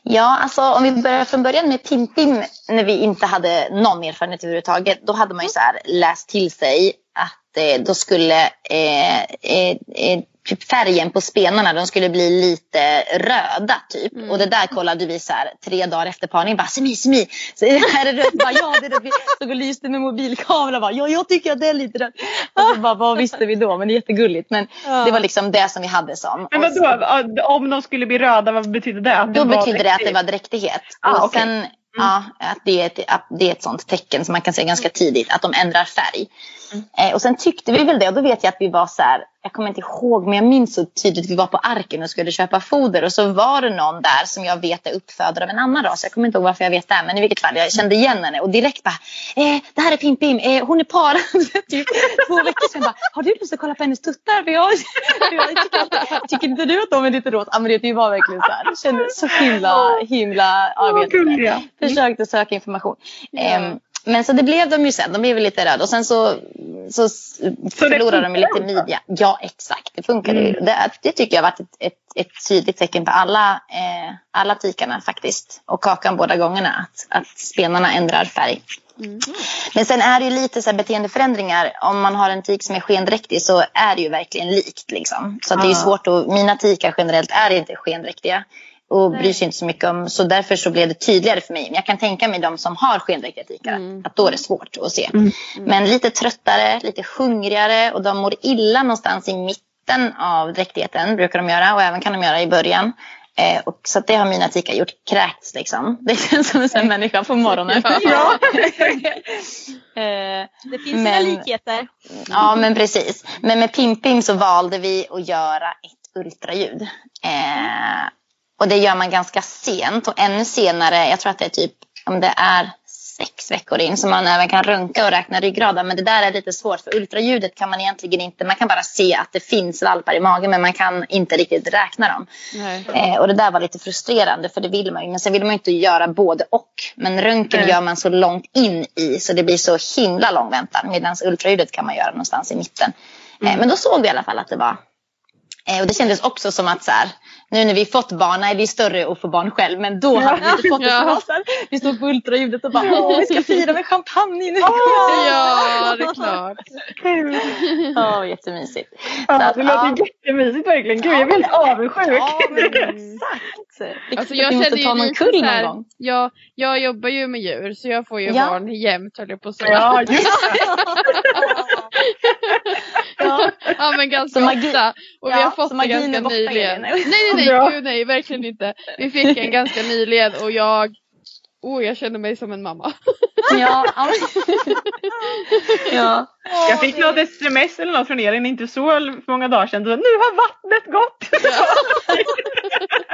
Speaker 5: Ja, alltså om vi börjar från början med Tintin när vi inte hade någon erfarenhet överhuvudtaget. Då hade man ju så här läst till sig att eh, då skulle eh, eh, eh typ färgen på spenarna de skulle bli lite röda typ.
Speaker 4: Mm.
Speaker 5: Och det där kollade vi så här tre dagar efter parning. Bara semi, semi. Så här är det rött. Bara, ja, det är rött. Stod och lyste med mobilkamera. Bara, ja, jag tycker att det är lite rött. Och så bara, vad visste vi då? Men det är jättegulligt. Men
Speaker 2: Ja.
Speaker 5: det var liksom det som vi hade som.
Speaker 3: Men
Speaker 5: Och så-
Speaker 3: vadå, om de skulle bli röda, vad betyder det? Att
Speaker 5: då
Speaker 3: var
Speaker 5: betyder det att det var dräktighet.
Speaker 3: Ah,
Speaker 5: och
Speaker 3: okej.
Speaker 5: sen, ja, att, det är ett, att det är ett sånt tecken som man kan se ganska tidigt, att de ändrar färg. Eh, och sen tyckte vi väl det och då vet jag att vi var så här, jag kommer inte ihåg men jag minns så tydligt, vi var på Arken och skulle köpa foder och så var det någon där som jag vet är uppfödare av en annan ras. Jag kommer inte ihåg varför jag vet det men i vilket fall, jag kände igen henne och direkt bara, eh, det här är Pim Pim, eh, hon är parad. typ två veckor sedan bara, har du lust att kolla på hennes tuttar? För jag, jag tycker, tycker inte du att de är lite råt? Ja men det, var verkligen så här, jag kände så himla, himla, ja, jag vet inte. Försökte söka information. Ehm, men så det blev de ju sen. De blev lite röda och sen så, så, s- förlorade de lite midja. Ja exakt, det funkade ju.
Speaker 3: Mm.
Speaker 5: Det, det tycker jag har varit ett, ett, ett tydligt tecken på alla, eh, alla tikarna faktiskt. Och kakan båda gångerna. Att, att spenarna ändrar färg. Men sen är det ju lite så beteendeförändringar. Om man har en tik som är skendräktig så är det ju verkligen likt. Liksom. Så det är ju
Speaker 3: Ja.
Speaker 5: svårt att, mina tikar generellt är inte skendräktiga. Och bryr sig inte så mycket om. Så därför så blev det tydligare för mig. Men jag kan tänka mig de som har skendräktiga.
Speaker 4: Mm.
Speaker 5: Att då är det svårt att se.
Speaker 3: Mm.
Speaker 5: Men lite tröttare, lite hungrigare. Och de mår illa någonstans i mitten av dräktigheten. Brukar de göra. Och även kan de göra i början. Eh, och så att det har mina tikar gjort. Kräkts liksom. Det känns som en sån människa på morgonen.
Speaker 4: Ja.
Speaker 5: eh,
Speaker 2: Det finns
Speaker 5: Men-
Speaker 2: sina likheter.
Speaker 5: Ja, men precis. Men med Pim-Pim så valde vi att göra ett ultraljud. Eh, och det gör man ganska sent och ännu senare, jag tror att det är typ om det är sex veckor in så man även kan runka och räkna ryggraden. Men det där är lite svårt för ultraljudet kan man egentligen inte, man kan bara se att det finns valpar i magen men man kan inte riktigt räkna dem. Eh, och det där var lite frustrerande för det vill man ju. Men sen vill man ju inte göra både och. Men röntgen
Speaker 3: Nej.
Speaker 5: gör man så långt in i så det blir så himla lång väntan. Medan ultraljudet kan man göra någonstans i mitten. Eh, men då såg vi i alla fall att det var Eh, och det kändes också som att så här, nu när vi fått barn, nej det är större att få barn själv, men då hade vi inte fått det.
Speaker 4: Ja.
Speaker 5: Så här, vi stod på ultraljudet och bara, åh vi ska fira med champagne nu.
Speaker 4: Ja, det är klart.
Speaker 3: Kul.
Speaker 5: Ja, jättemysigt.
Speaker 3: Ja,
Speaker 5: Så att,
Speaker 3: det låter
Speaker 5: ja.
Speaker 3: jättemysigt verkligen. Gud, jag är väldigt avundsjuk.
Speaker 5: Ja, men exakt. Vi
Speaker 4: Alltså
Speaker 5: vi
Speaker 4: jag
Speaker 5: måste
Speaker 4: känner
Speaker 5: ta någon kull någon
Speaker 4: här,
Speaker 5: gång.
Speaker 4: jag, jag jobbar ju med djur så jag får ju
Speaker 5: Ja.
Speaker 4: barn jämt höll jag på att säga.
Speaker 3: Ja, just
Speaker 5: Ja.
Speaker 4: Ja men ganska
Speaker 5: Så magi-
Speaker 4: ofta. Och vi
Speaker 5: Ja,
Speaker 4: har fått
Speaker 5: så
Speaker 4: det ganska nyligen.
Speaker 5: Elin.
Speaker 4: Nej nej nej,
Speaker 3: Bra.
Speaker 4: gud, nej verkligen inte. Vi fick en ganska nyligen och jag Oh, jag känner mig som en mamma.
Speaker 5: Ja, ja. ja.
Speaker 3: Jag fick något sms eller något från er för inte så många dagar sedan. Nu har vattnet gått!
Speaker 5: ja,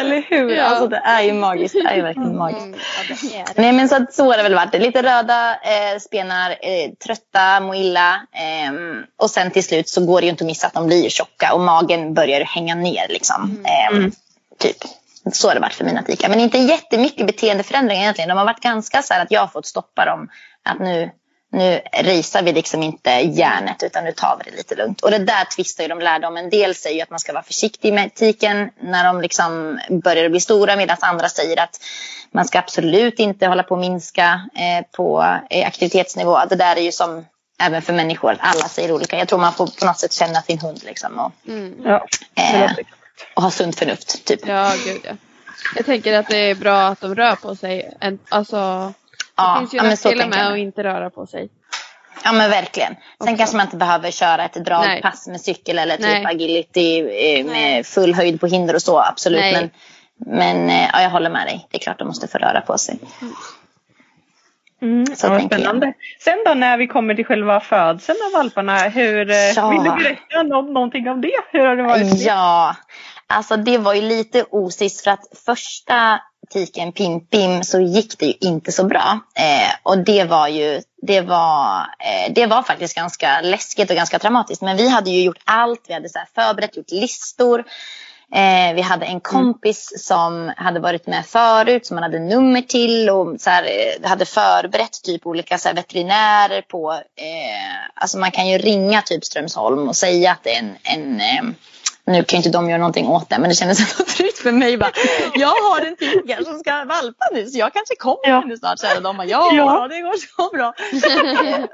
Speaker 5: eller hur?
Speaker 4: Ja.
Speaker 5: Alltså det är ju magiskt. Det är ju verkligen magiskt.
Speaker 4: Mm.
Speaker 2: Ja, det är det.
Speaker 5: Nej men så, att så har det väl varit. Lite röda eh, spenar, eh, trötta, mår illa. ehm, och sen till slut så går det ju inte att missa att de blir tjocka och magen börjar hänga ner liksom. Ehm, Typ. Så har det varit för mina tikar. Men inte jättemycket beteendeförändringar egentligen. De har varit ganska så här att jag har fått stoppa dem. Att nu, nu risar vi liksom inte järnet utan nu tar vi det lite lugnt. Och det där tvistar ju de lärde om. En del säger ju att man ska vara försiktig med tiken när de liksom börjar bli stora. Medan andra säger att man ska absolut inte hålla på att minska eh, på eh, aktivitetsnivå. Det där är ju som även för människor. Alla säger olika. Jag tror man får på något sätt känna sin hund liksom. Och,
Speaker 4: Mm.
Speaker 3: Ja,
Speaker 5: eh, och ha sunt förnuft. Typ.
Speaker 4: Ja, gud ja. Jag tänker att det är bra att de rör på sig. En, alltså, det
Speaker 5: Ja,
Speaker 4: finns ju
Speaker 5: ja,
Speaker 4: nackdelar med att inte röra på sig.
Speaker 5: Ja men verkligen. Sen
Speaker 4: Också.
Speaker 5: kanske man inte behöver köra ett dragpass med cykel eller typ
Speaker 4: Nej.
Speaker 5: agility eh, med full höjd på hinder och så. Absolut.
Speaker 4: Nej.
Speaker 5: Men, men eh, ja, jag håller med dig. Det är klart de måste få röra på sig.
Speaker 3: Mm,
Speaker 5: Så
Speaker 3: ja,
Speaker 5: tänker jag.
Speaker 3: spännande. Sen då när vi kommer till själva födseln av valparna. Hur, eh,
Speaker 5: Ja.
Speaker 3: Vill du berätta nå- någonting om det? Hur har det varit?
Speaker 5: Ja, alltså det var ju lite osis för att första butiken Pim Pim så gick det ju inte så bra. Eh, och det var ju, det var, eh, det var faktiskt ganska läskigt och ganska traumatiskt. Men vi hade ju gjort allt, vi hade så här förberett, gjort listor. Eh, vi hade en kompis som hade varit med förut som man hade nummer till och så här, eh, hade förberett typ olika så här, veterinärer på, eh, alltså man kan ju ringa typ Strömsholm och säga att det är en, en eh, nu kan ju inte de göra någonting åt det men det kändes ändå tryggt för mig. Bara, jag har en tiger som ska valpa nu så jag kanske kommer
Speaker 3: Ja.
Speaker 5: nu snart. Så de bara, ja,
Speaker 3: Ja.
Speaker 5: det går så bra.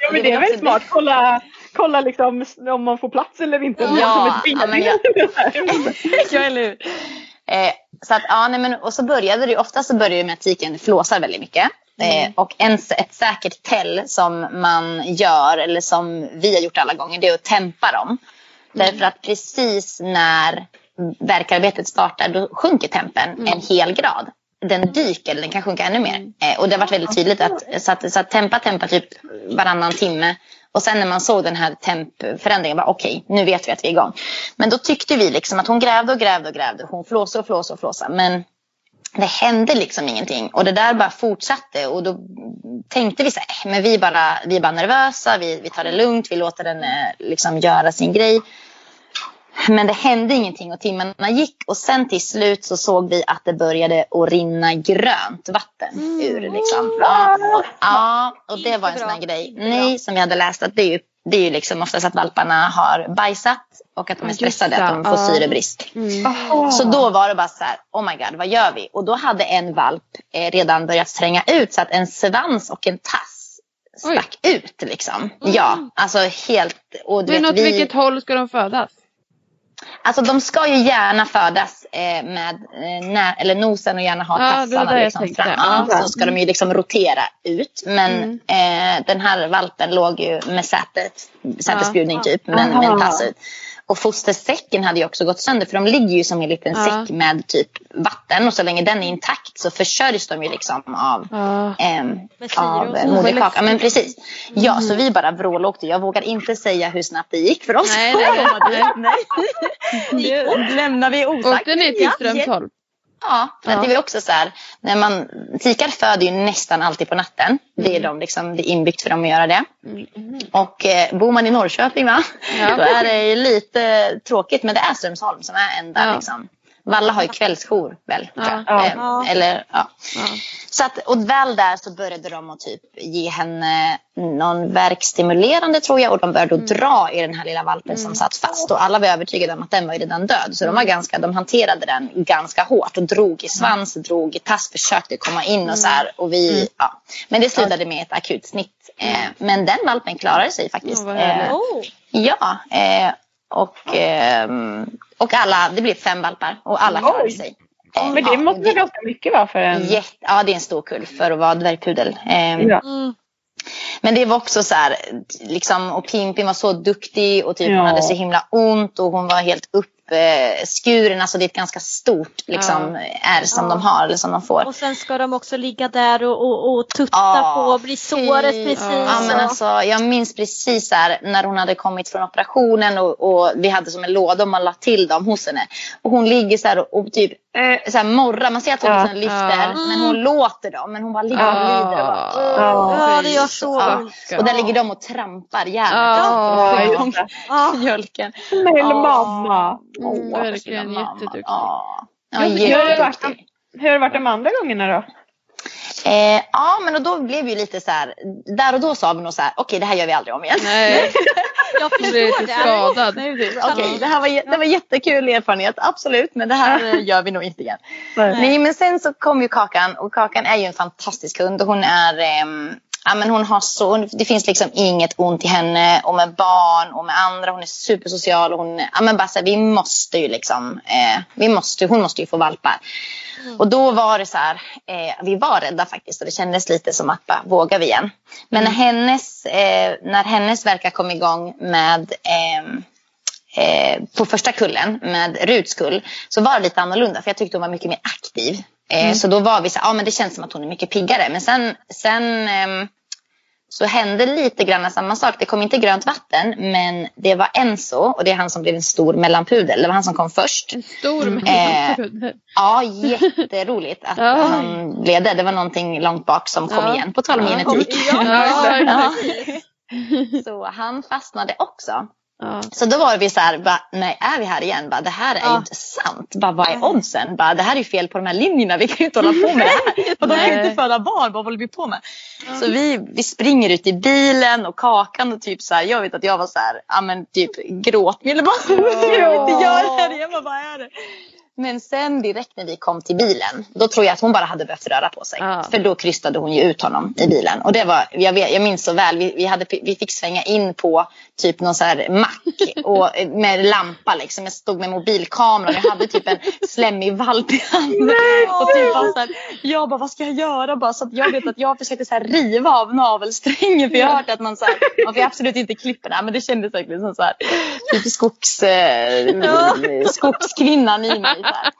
Speaker 3: Ja, men det är väl smart. Kolla, kolla liksom om man får plats eller inte.
Speaker 5: Ja, ja, men jag- ja, eller hur? Eh, så att, ja, nej, men, och så började det ofta så började det med att tiken flåsar väldigt mycket. Eh, och en, ett säkert tell som man gör, eller som vi har gjort alla gånger, det är att tempa dem. Därför att precis när verkarbetet startar, då sjunker tempen en hel grad. Den dyker, eller den kan sjunka ännu mer. Eh, och det har varit väldigt tydligt att, så att, så att tempa, tempa typ varannan timme. Och sen när man såg den här tempförändringen, bara okej, nu vet vi att vi är igång. Men då tyckte vi liksom att hon grävde och grävde och grävde. Hon flåsade och flåsade och flåsade. Men det hände liksom ingenting. Och det där bara fortsatte. Och då tänkte vi så här, äh, men vi är bara, vi är bara nervösa, vi, vi tar det lugnt, vi låter den eh, liksom göra sin grej. Men det hände ingenting och timmarna gick och sen till slut så såg vi att det började att rinna grönt vatten ur. Liksom. Ja, och, ja, och det var en sån här grej. Nej, som vi hade läst att det är ju, det är ju liksom oftast att valparna har bajsat och att de är stressade, att de får syrebrist.
Speaker 4: Mm.
Speaker 5: Så då var det bara så här, oh my god, vad gör vi? Och då hade en valp eh, redan börjat tränga ut så att en svans och en tass stack ut liksom. Ja, alltså helt. Och du
Speaker 4: Men
Speaker 5: vet,
Speaker 4: åt
Speaker 5: vi,
Speaker 4: vilket håll ska de födas?
Speaker 5: Alltså de ska ju gärna födas eh, med eh, eller nosen och gärna ha
Speaker 4: Ja,
Speaker 5: tassarna liksom fram. Ja, så ska de ju liksom rotera ut. Men
Speaker 4: Mm.
Speaker 5: eh, den här valpen låg ju med sätet, sätesbjudning typ, men med en tass ut. Och fostersäcken hade ju också gått sönder för de ligger ju som i en liten
Speaker 4: Ja.
Speaker 5: säck med typ vatten och så länge den är intakt så försörjs de ju liksom av
Speaker 4: Ja.
Speaker 5: ehm,
Speaker 2: syre och
Speaker 5: av
Speaker 2: så.
Speaker 5: moderkaka.
Speaker 4: Vad
Speaker 5: Men precis. Ja, så vi bara vrålåkte. Jag vågar inte säga hur snabbt det gick för oss.
Speaker 4: Nej, nej, nej.
Speaker 5: nej. Det lämnar vi osagt.
Speaker 4: Åkte ni till
Speaker 5: Ja,
Speaker 4: Strömsholm?
Speaker 5: Ja, för
Speaker 4: Ja.
Speaker 5: det är också så här, när man, tikar föder ju nästan alltid på natten. Det
Speaker 4: Mm.
Speaker 5: är, de liksom, det är inbyggt för dem att göra det. Och eh, bor man i Norrköping va?
Speaker 4: Ja.
Speaker 5: Då är det lite tråkigt, men det är Strömsholm som är enda
Speaker 4: Ja.
Speaker 5: liksom. Valla har ju kvällsjour väl?
Speaker 4: Ja.
Speaker 5: Eh,
Speaker 2: Ja.
Speaker 5: Eller, ja. Så att, och väl där så började de att typ ge henne någon verkstimulerande tror jag och de började
Speaker 4: Mm.
Speaker 5: dra i den här lilla valpen som satt fast och alla var övertygade om att den var redan död. Så
Speaker 4: Mm.
Speaker 5: de, var ganska, de hanterade den ganska hårt och drog i svans, drog i tass, försökte komma in och så här. Och vi, ja. Men det slutade med ett akut snitt. Eh, men den valpen klarade sig faktiskt. Eh, ja, eh, och, ehm, och alla, det blev fem valpar och alla klarade sig. Eh,
Speaker 3: Men det
Speaker 5: ja,
Speaker 3: måste vara ganska mycket va för en...
Speaker 5: Jätte, ja, det är en stor kull för att vara dvärgpudel. Ehm,
Speaker 3: Ja.
Speaker 5: Men det var också så här, liksom, och Pimpin var så duktig och typ hon
Speaker 3: Ja.
Speaker 5: hade så himla ont och hon var helt uppskuren. Alltså det är ett ganska stort liksom, ärr som de har eller som de får.
Speaker 2: Och sen ska de också ligga där och, och, och tutta
Speaker 5: Ja,
Speaker 2: på och bli såret precis.
Speaker 5: Ja, men alltså, jag minns precis här, när hon hade kommit från operationen och, och vi hade som en låda och man la till dem hos henne. Och hon ligger så här och, och typ eh, så här morrar. Man ser att hon
Speaker 3: Ja.
Speaker 5: liksom lyfter
Speaker 4: Ja.
Speaker 5: men hon låter dem. Men hon bara ligger och lider. Och bara,
Speaker 3: Ja.
Speaker 2: Ja, det gör så
Speaker 5: Ja.
Speaker 2: ont.
Speaker 5: Och där ligger de och trampar järnet.
Speaker 4: Ja,
Speaker 5: Ja,
Speaker 3: det.
Speaker 2: Ja.
Speaker 5: mjölken.
Speaker 3: Snäll
Speaker 5: Ja.
Speaker 3: Mamma.
Speaker 4: Mm,
Speaker 5: Åh,
Speaker 4: verkligen jätteduktig.
Speaker 5: Ja, ja
Speaker 3: Hur har det varit,
Speaker 5: jätteduktig.
Speaker 3: hur har det varit de andra gångerna då?
Speaker 5: Eh, ja, men och då blev ju lite så här. Där och då sa vi nog så här. Okej, det här gör vi aldrig om igen.
Speaker 4: Nej,
Speaker 2: Jag förstår
Speaker 4: lite
Speaker 2: det.
Speaker 4: skadad.
Speaker 5: Nej. Okej, det här var, det var jättekul erfarenhet, absolut. Men det här eh, gör vi nog inte igen. Nej, men sen så kom ju Kakan och Kakan är ju en fantastisk hund. Och hon är, ehm, ja men hon har så, det finns liksom inget ont i henne och med barn och med andra. Hon är supersocial och hon, ja men bara så här, vi måste ju liksom, eh, vi måste, hon måste ju få valpar. Och då var det så här, eh, vi var rädda faktiskt och det kändes lite som att bara, vågar vi igen? Men när hennes, eh, när hennes verkar kom igång med ehm, eh, på första kullen med Ruts kull så var det lite annorlunda för jag tyckte hon var mycket mer aktiv. Eh, Så då var vi så ja men det känns som att hon är mycket piggare. Men sen, sen ehm, så hände lite grann samma sak. Det kom inte grönt vatten men det var Enzo och det är han som blev en stor mellanpudel. Det var han som kom först.
Speaker 4: En stor
Speaker 5: Eh,
Speaker 4: mellanpudel.
Speaker 5: Ja, jätteroligt att
Speaker 4: Ja.
Speaker 5: han blev det. Det var någonting långt bak som kom
Speaker 4: Ja.
Speaker 5: igen. På tal om
Speaker 4: Ja.
Speaker 5: genetik.
Speaker 4: Ja.
Speaker 5: Så han fastnade också.
Speaker 4: Ja.
Speaker 5: Så då var vi så här, bara, nej är vi här igen? Bara, det här är ju
Speaker 2: Ja.
Speaker 5: inte sant. Bara, vad är oddsen? Bara, det här är ju fel på de här linjerna. Vi kan ju inte hålla på med det här. Och de kan ju inte föda barn. Vad håller vi på med? Så vi, vi springer ut i bilen och Kakan och typ så här, jag vet att jag var så här, ja men typ gråtmild. Bara, Jag vill inte göra det här igen. Vad är det? Men sen direkt när vi kom till bilen, då tror jag att hon bara hade behövt röra på sig.
Speaker 4: Ja.
Speaker 5: För då krystade hon ju ut honom i bilen. Och det var, jag, vet, jag minns så väl, vi, vi, hade, vi fick svänga in på typ någon så här mack och, med lampa liksom. Jag stod med mobilkameran, jag hade typ en slemmig valp i handen. Och typ bara så här, jag bara, vad ska jag göra? Bara, så att jag vet att jag försökte så här riva av navelsträngen för jag har hört att man, så här, man får absolut inte klippa det här. Men det kändes verkligen som så här, typ skogs, eh, skogskvinnan i mig. Så här.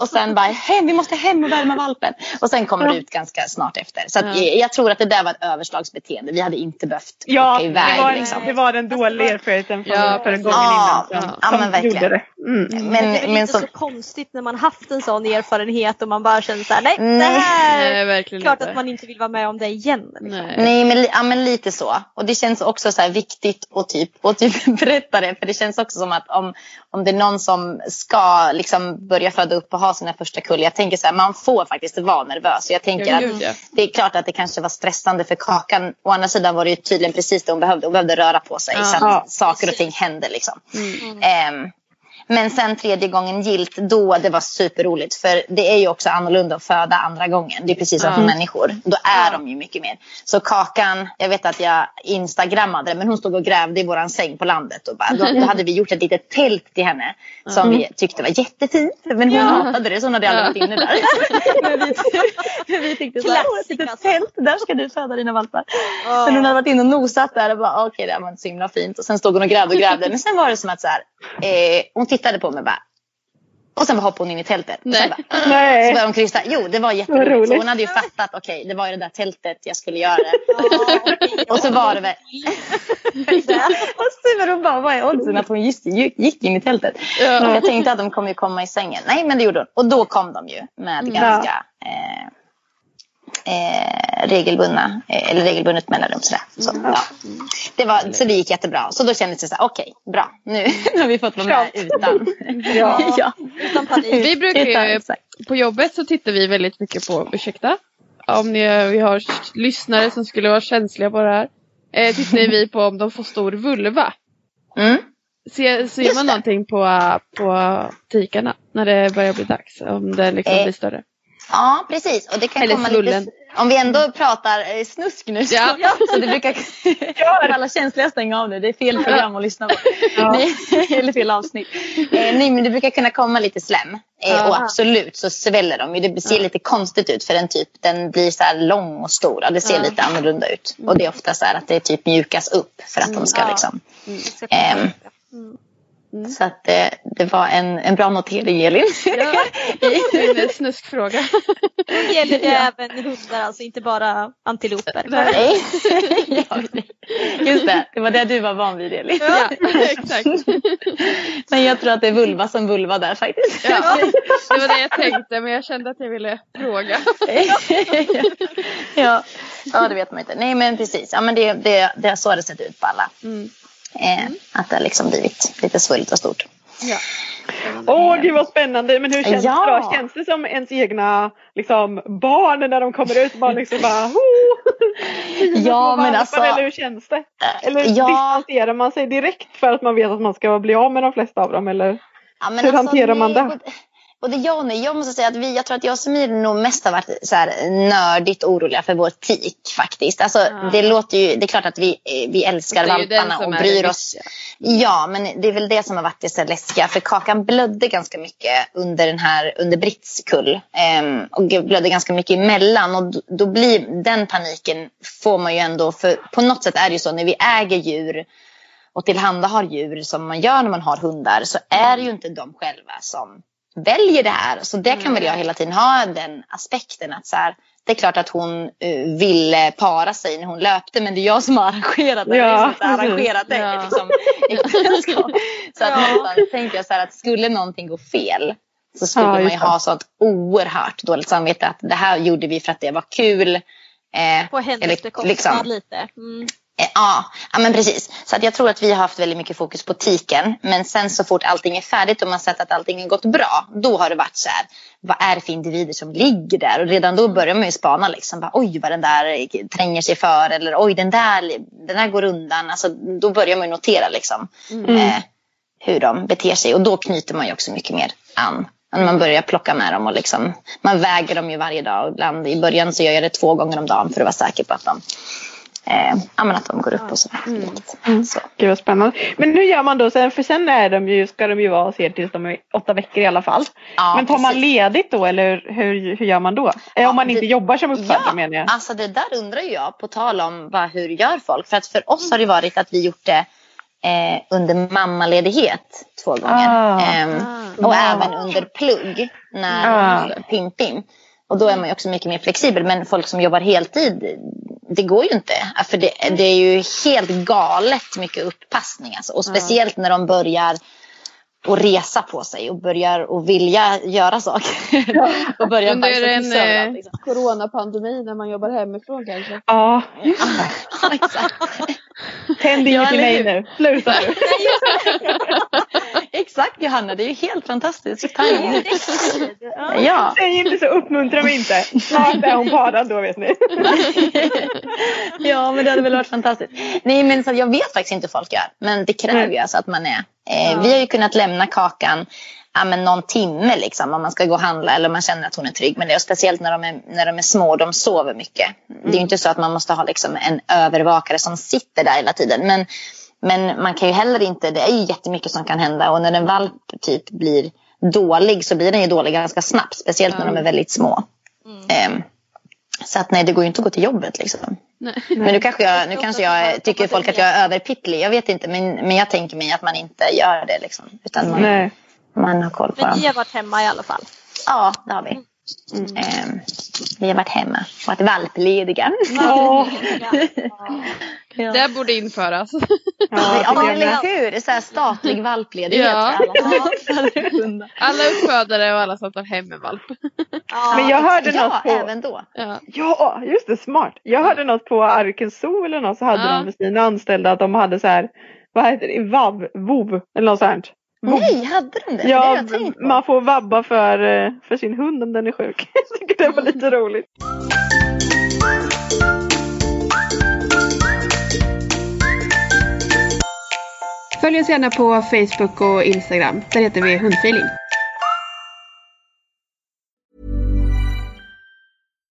Speaker 5: Och sen bara, hem, vi måste hem och värma valpen. Och sen kommer det ut ganska snart efter. Så att,
Speaker 4: Ja.
Speaker 5: jag, tror att det där var ett överslagsbeteende. Vi hade inte behövt
Speaker 3: Ja,
Speaker 5: åka iväg.
Speaker 3: det var,
Speaker 5: liksom.
Speaker 3: det var den dåliga erfarenheten från
Speaker 4: Ja,
Speaker 3: förra gången
Speaker 5: Ja,
Speaker 3: innan. Som,
Speaker 5: ja, men verkligen.
Speaker 3: gjorde det. Mm.
Speaker 5: Men,
Speaker 2: det är
Speaker 5: men
Speaker 2: inte
Speaker 5: som,
Speaker 2: så konstigt när man haft en sån erfarenhet och man bara känner så här, nej,
Speaker 5: Nej.
Speaker 2: det här
Speaker 4: Nej,
Speaker 2: klart
Speaker 4: inte.
Speaker 2: att man inte vill vara med om det igen. Liksom.
Speaker 4: Nej.
Speaker 5: Nej, men, ja, men lite så. Och det känns också så här viktigt att typ, att typ berätta det. För det känns också som att om, om det är någon som ska liksom börja föda upp och ha sina första kull. Jag tänker så här, man får faktiskt vara nervös. Jag tänker
Speaker 4: Ja,
Speaker 5: att det är klart att det kanske var stressande för Kakan. Å andra sidan var det ju tydligen precis det hon behövde. Hon behövde röra på sig
Speaker 4: Ja.
Speaker 5: så att
Speaker 3: Ja.
Speaker 5: saker och ting hände liksom.
Speaker 4: Mm.
Speaker 5: Ehm, men sen tredje gången gilt, då det var superroligt. För det är ju också annorlunda att föda andra gången. Det är precis som
Speaker 4: Ja.
Speaker 5: för människor. Då är de ju mycket mer. Så Kakan, jag vet att jag instagrammade men hon stod och grävde i våran säng på landet. Och bara, då, då hade vi gjort ett litet tält till henne. Som vi tyckte var jättefint. Men hon hatade det så hon hade aldrig varit inne där. men vi, tyckte så här, "Åh, ett litet tält, där ska du föda dina valpar. Men hon hade varit inne och nosat där och bara okej det här var inte så himla fint. Och sen stod hon och grävde och grävde. Men sen var det som att så här, eh, hon tittade på mig och bara Och sen hoppade hon in i tältet. Och sen
Speaker 4: Nej.
Speaker 5: bara, så
Speaker 3: Nej.
Speaker 5: började hon krysta. Jo, det var jätteroligt.
Speaker 3: roligt.
Speaker 5: Så hon hade ju fattat, okej, det var ju det där tältet jag skulle göra och så var det väl... och så var hon bara, vad är oddsen att hon just gick gick in i tältet?
Speaker 4: Ja.
Speaker 5: Jag tänkte att de kommer ju komma i sängen. Nej, men det gjorde hon. Och då kom de ju med
Speaker 4: Mm.
Speaker 5: ganska eh, eh, regelbundna, eh, eller regelbundet mellanrum. Sådär. Så,
Speaker 4: Mm.
Speaker 5: ja. det var, så det gick jättebra. Så då kändes det så här, okej, bra. Nu, nu har vi fått vara med utan.
Speaker 3: Ja.
Speaker 5: ja.
Speaker 2: Utan panik.
Speaker 4: Vi brukar
Speaker 5: Utan,
Speaker 4: ju, på jobbet så tittar vi väldigt mycket på, ursäkta, om ni, vi har lyssnare som skulle vara känsliga på det här. Eh, tittar vi på om de får stor vulva.
Speaker 5: Mm.
Speaker 4: Ser, ser man
Speaker 5: det.
Speaker 4: någonting på, på tikarna när det börjar bli dags? Om den liksom
Speaker 5: Eh,
Speaker 4: blir större?
Speaker 5: Ja, precis. Och det kan
Speaker 4: Eller
Speaker 5: komma
Speaker 4: svullen.
Speaker 5: lite... Om vi ändå pratar eh, snusk nu så,
Speaker 4: Ja.
Speaker 5: så det brukar... Alla känsliga stänga av nu. Det är fel program att lyssna på. Nej, eller fel avsnitt. Eh, nej, men det brukar kunna komma lite slem. Eh,
Speaker 4: Ja.
Speaker 5: och absolut så sväller de ju. Det ser lite konstigt ut för den typ den blir så här lång och stor. Ja, det ser
Speaker 4: Ja.
Speaker 5: lite annorlunda ut. Och det är ofta så här att det typ mjukas upp för att de ska
Speaker 2: Ja.
Speaker 5: liksom...
Speaker 2: Så
Speaker 5: Ehm,
Speaker 4: Mm.
Speaker 5: Så att eh, det var en, en bra notering Elin.
Speaker 4: Ja, det är en snuskfråga.
Speaker 2: Då gäller det även hundar, alltså inte bara antiloper.
Speaker 5: Nej. ja, just det, det var det du var van vid Elin.
Speaker 4: Ja, exakt.
Speaker 5: Men jag tror att det är vulva som vulva där faktiskt.
Speaker 4: Ja, det var det jag tänkte men jag kände att jag ville fråga.
Speaker 5: ja. ja, det vet man inte. Nej men precis, ja, men det, det, det är så det sett ut på alla.
Speaker 4: Mm.
Speaker 5: Eh, att det har liksom blivit lite svullt och stort.
Speaker 4: Ja.
Speaker 3: Åh gud vad spännande. Men hur känns
Speaker 5: Ja.
Speaker 3: det då? Känns det som ens egna liksom, barn när de kommer ut? Man liksom bara!
Speaker 5: Ja, men alltså-
Speaker 3: Eller hur känns det? Eller
Speaker 5: Ja.
Speaker 3: distanserar man sig direkt för att man vet att man ska bli av med de flesta av dem? Eller?
Speaker 5: Ja, men
Speaker 3: Hur hanterar man det?
Speaker 5: Både, ja och nej. Jag måste säga att vi, jag tror att jag och Samir nog mest har varit så här nördigt oroliga för vår tik faktiskt. Alltså, det låter ju, det är klart att vi, eh, vi älskar valparna och bryr oss. Ja, men det är väl det som har varit det så läskiga. För Kakan blödde ganska mycket under den här, under Britts kull. Ehm, och blödde ganska mycket emellan. Och då, då blir den paniken får man ju ändå, för på något sätt är det ju så när vi äger djur och tillhandahar djur som man gör när man har hundar så är det ju inte de själva som väljer det här. Så det kan väl jag hela tiden ha den aspekten att så här, det är klart att hon uh, ville para sig när hon löpte men det är jag som har arrangerat det.
Speaker 3: Ja,
Speaker 5: så här, arrangerat det
Speaker 4: Ja.
Speaker 5: liksom. Så att
Speaker 2: Ja.
Speaker 5: någonstans tänkte jag så här att skulle någonting gå fel så skulle
Speaker 3: Ja,
Speaker 5: man ju
Speaker 3: det.
Speaker 5: ha sånt oerhört dåligt samvete att det här gjorde vi för att det var kul. Eh,
Speaker 2: På hennes
Speaker 5: eller liksom-
Speaker 2: lite. Mm.
Speaker 5: Eh, Ja, ja, men precis. Så att jag tror att vi har haft väldigt mycket fokus på tiken. Men sen så fort allting är färdigt och man sett att allting har gått bra. Då har det varit så här. Vad är det för individer som ligger där? Och redan då börjar man ju spana liksom. Bara, oj vad den där tränger sig för. Eller oj den där, den där går undan. Alltså, då börjar man ju notera liksom. Eh, hur de beter sig. Och då knyter man ju också mycket mer an. Man börjar plocka med dem och liksom, man väger dem ju varje dag. Ibland i början så gör jag det två gånger om dagen för att vara säker på att de eh, ja, att de går upp och sådär.
Speaker 3: Mm.
Speaker 5: Så.
Speaker 3: Gud vad spännande. Men hur gör man då sen? För sen är de ju, ska de ju vara hos er tills de är åtta veckor i alla fall.
Speaker 5: Ja,
Speaker 3: Men tar man
Speaker 5: precis.
Speaker 3: ledigt då eller hur, hur gör man då? Eh, om man
Speaker 5: det-
Speaker 3: inte jobbar som uppfödare
Speaker 5: Ja,
Speaker 3: menar jag.
Speaker 5: alltså det där undrar jag på tal om vad, hur gör folk? För att för oss har det varit att vi gjort det eh, under mammaledighet två gånger.
Speaker 3: Ah.
Speaker 5: Ehm, och även under plugg när
Speaker 3: Ah.
Speaker 5: Pimpim. Och då är man ju också mycket mer flexibel. Men folk som jobbar heltid, det går ju inte. För det, det är ju helt galet mycket upppassning. Alltså. Och speciellt när de börjar och resa på sig och börjar och vilja göra saker. och börjar
Speaker 4: Under
Speaker 5: bajsa
Speaker 4: en eh,
Speaker 5: liksom.
Speaker 4: coronapandemi när man jobbar hemifrån kanske.
Speaker 3: Ja,
Speaker 5: Ja, exakt.
Speaker 3: Tänd
Speaker 5: Ja,
Speaker 3: inget till
Speaker 5: eller
Speaker 3: mig nu. Sluta nu.
Speaker 5: Exakt Johanna, det är ju helt fantastiskt. Timing.
Speaker 2: Ja.
Speaker 5: Ja.
Speaker 3: Säg inte så, uppmuntra mig inte. Snart är hon parad då vet ni.
Speaker 5: ja, men det hade väl varit fantastiskt. Nej, men så jag vet faktiskt inte hur folk gör. Men det kräver ju alltså att man är. Eh, Vi har ju kunnat lämna kakan ja, men någon timme liksom, om man ska gå och handla eller om man känner att hon är trygg med det. Och speciellt när de är, när de är små, de sover mycket. Det är ju inte så att man måste ha liksom en övervakare som sitter där hela tiden. Men, men man kan ju heller inte, det är ju jättemycket som kan hända. Och när en valp typ blir dålig så blir den ju dålig ganska snabbt. Speciellt när de är väldigt små. Ehm, så att nej, det går ju inte att gå till jobbet liksom.
Speaker 4: Nej.
Speaker 5: Men nu kanske jag, nu kanske jag tycker folk att jag är överpittlig. Jag vet inte. Men, men jag tänker mig att man inte gör det. Liksom, utan man,
Speaker 3: Nej.
Speaker 5: Man har koll på
Speaker 2: Men
Speaker 5: dem.
Speaker 2: ni har varit hemma i alla fall.
Speaker 5: Ja, det har vi. Ehm, vi har varit hemma, varit valplediga.
Speaker 3: Åh,
Speaker 5: Ja.
Speaker 4: Det borde införas.
Speaker 3: ja,
Speaker 5: Ja, men
Speaker 3: det
Speaker 5: eller hur? Så här statlig valpledighet
Speaker 4: Ja.
Speaker 5: för alla.
Speaker 4: Alla uppfödare och alla som tar hem en valp.
Speaker 2: Ja.
Speaker 3: Men jag hörde
Speaker 5: Ja,
Speaker 3: något på...
Speaker 5: även då.
Speaker 4: Ja.
Speaker 3: Ja, just det, smart. Jag hörde något på Arkens Zoo eller något så hade
Speaker 4: Ja.
Speaker 3: de med sina anställda att de hade så här, vad heter det, vav, vov eller något sånt. Vov.
Speaker 5: Nej, hade de det? det
Speaker 3: Ja,
Speaker 5: har jag tänkt på.
Speaker 3: man får vabba för, eh, för sin hund om den är sjuk. Jag tycker det var lite roligt.
Speaker 6: Följ oss gärna på Facebook och Instagram. Där heter vi Hundfeeling.